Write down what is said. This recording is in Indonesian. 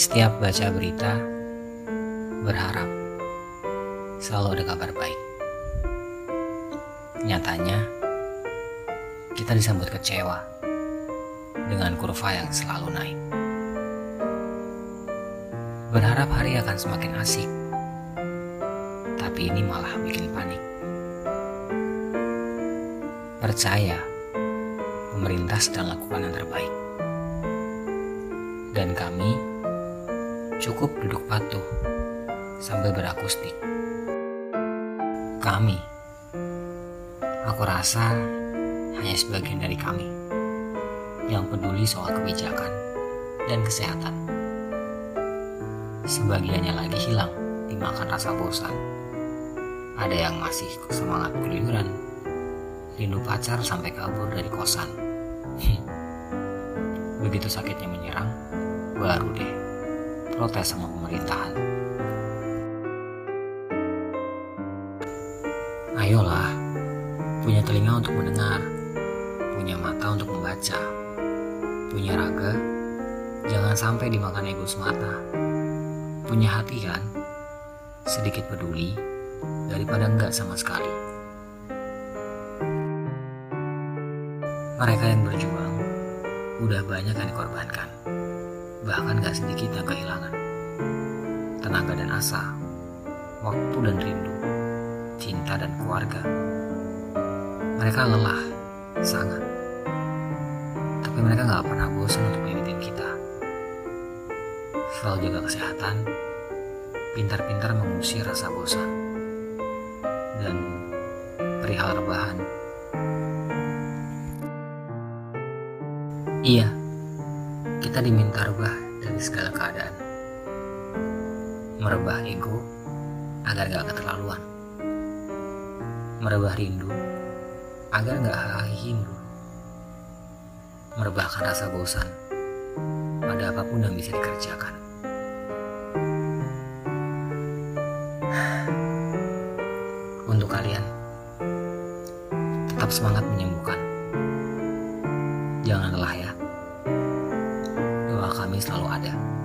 Setiap baca berita, berharap selalu ada kabar baik. Nyatanya, kita disambut kecewa dengan kurva yang selalu naik. Berharap hari akan semakin asik, tapi ini malah bikin panik. Percaya, pemerintah sedang lakukan yang terbaik. Dan kami cukup duduk patuh sambil berakustik. Kami, aku rasa hanya sebagian dari kami yang peduli soal kebijakan dan kesehatan. Sebagiannya lagi hilang dimakan rasa bosan. Ada yang masih semangat keluyuran, rindu pacar sampai kabur dari kosan. Begitu sakitnya menyerang, baru deh protes sama pemerintahan. Ayolah, punya telinga untuk mendengar, punya mata untuk membaca, punya raga, jangan sampai dimakan ego semata. Punya hati kan, sedikit peduli daripada enggak sama sekali. Mereka yang berjuang udah banyak yang dikorbankan, bahkan gak sedikit yang kehilangan. Tenaga dan asa, waktu dan rindu, cinta dan keluarga. Mereka lelah, sangat. Tapi mereka gak pernah bosan untuk mengingetin kita. Selalu jaga kesehatan, pintar-pintar mengusir rasa bosan. Dan perihal rebahan, Iya, kita diminta rubah dari segala keadaan. Merebah ego agar gak keterlaluan. Merebah rindu agar gak hindu. Merebahkan rasa bosan pada apa pun yang bisa dikerjakan. Untuk kalian, tetap semangat menyembuhkan. Jangan lelah ya. Selalu ada.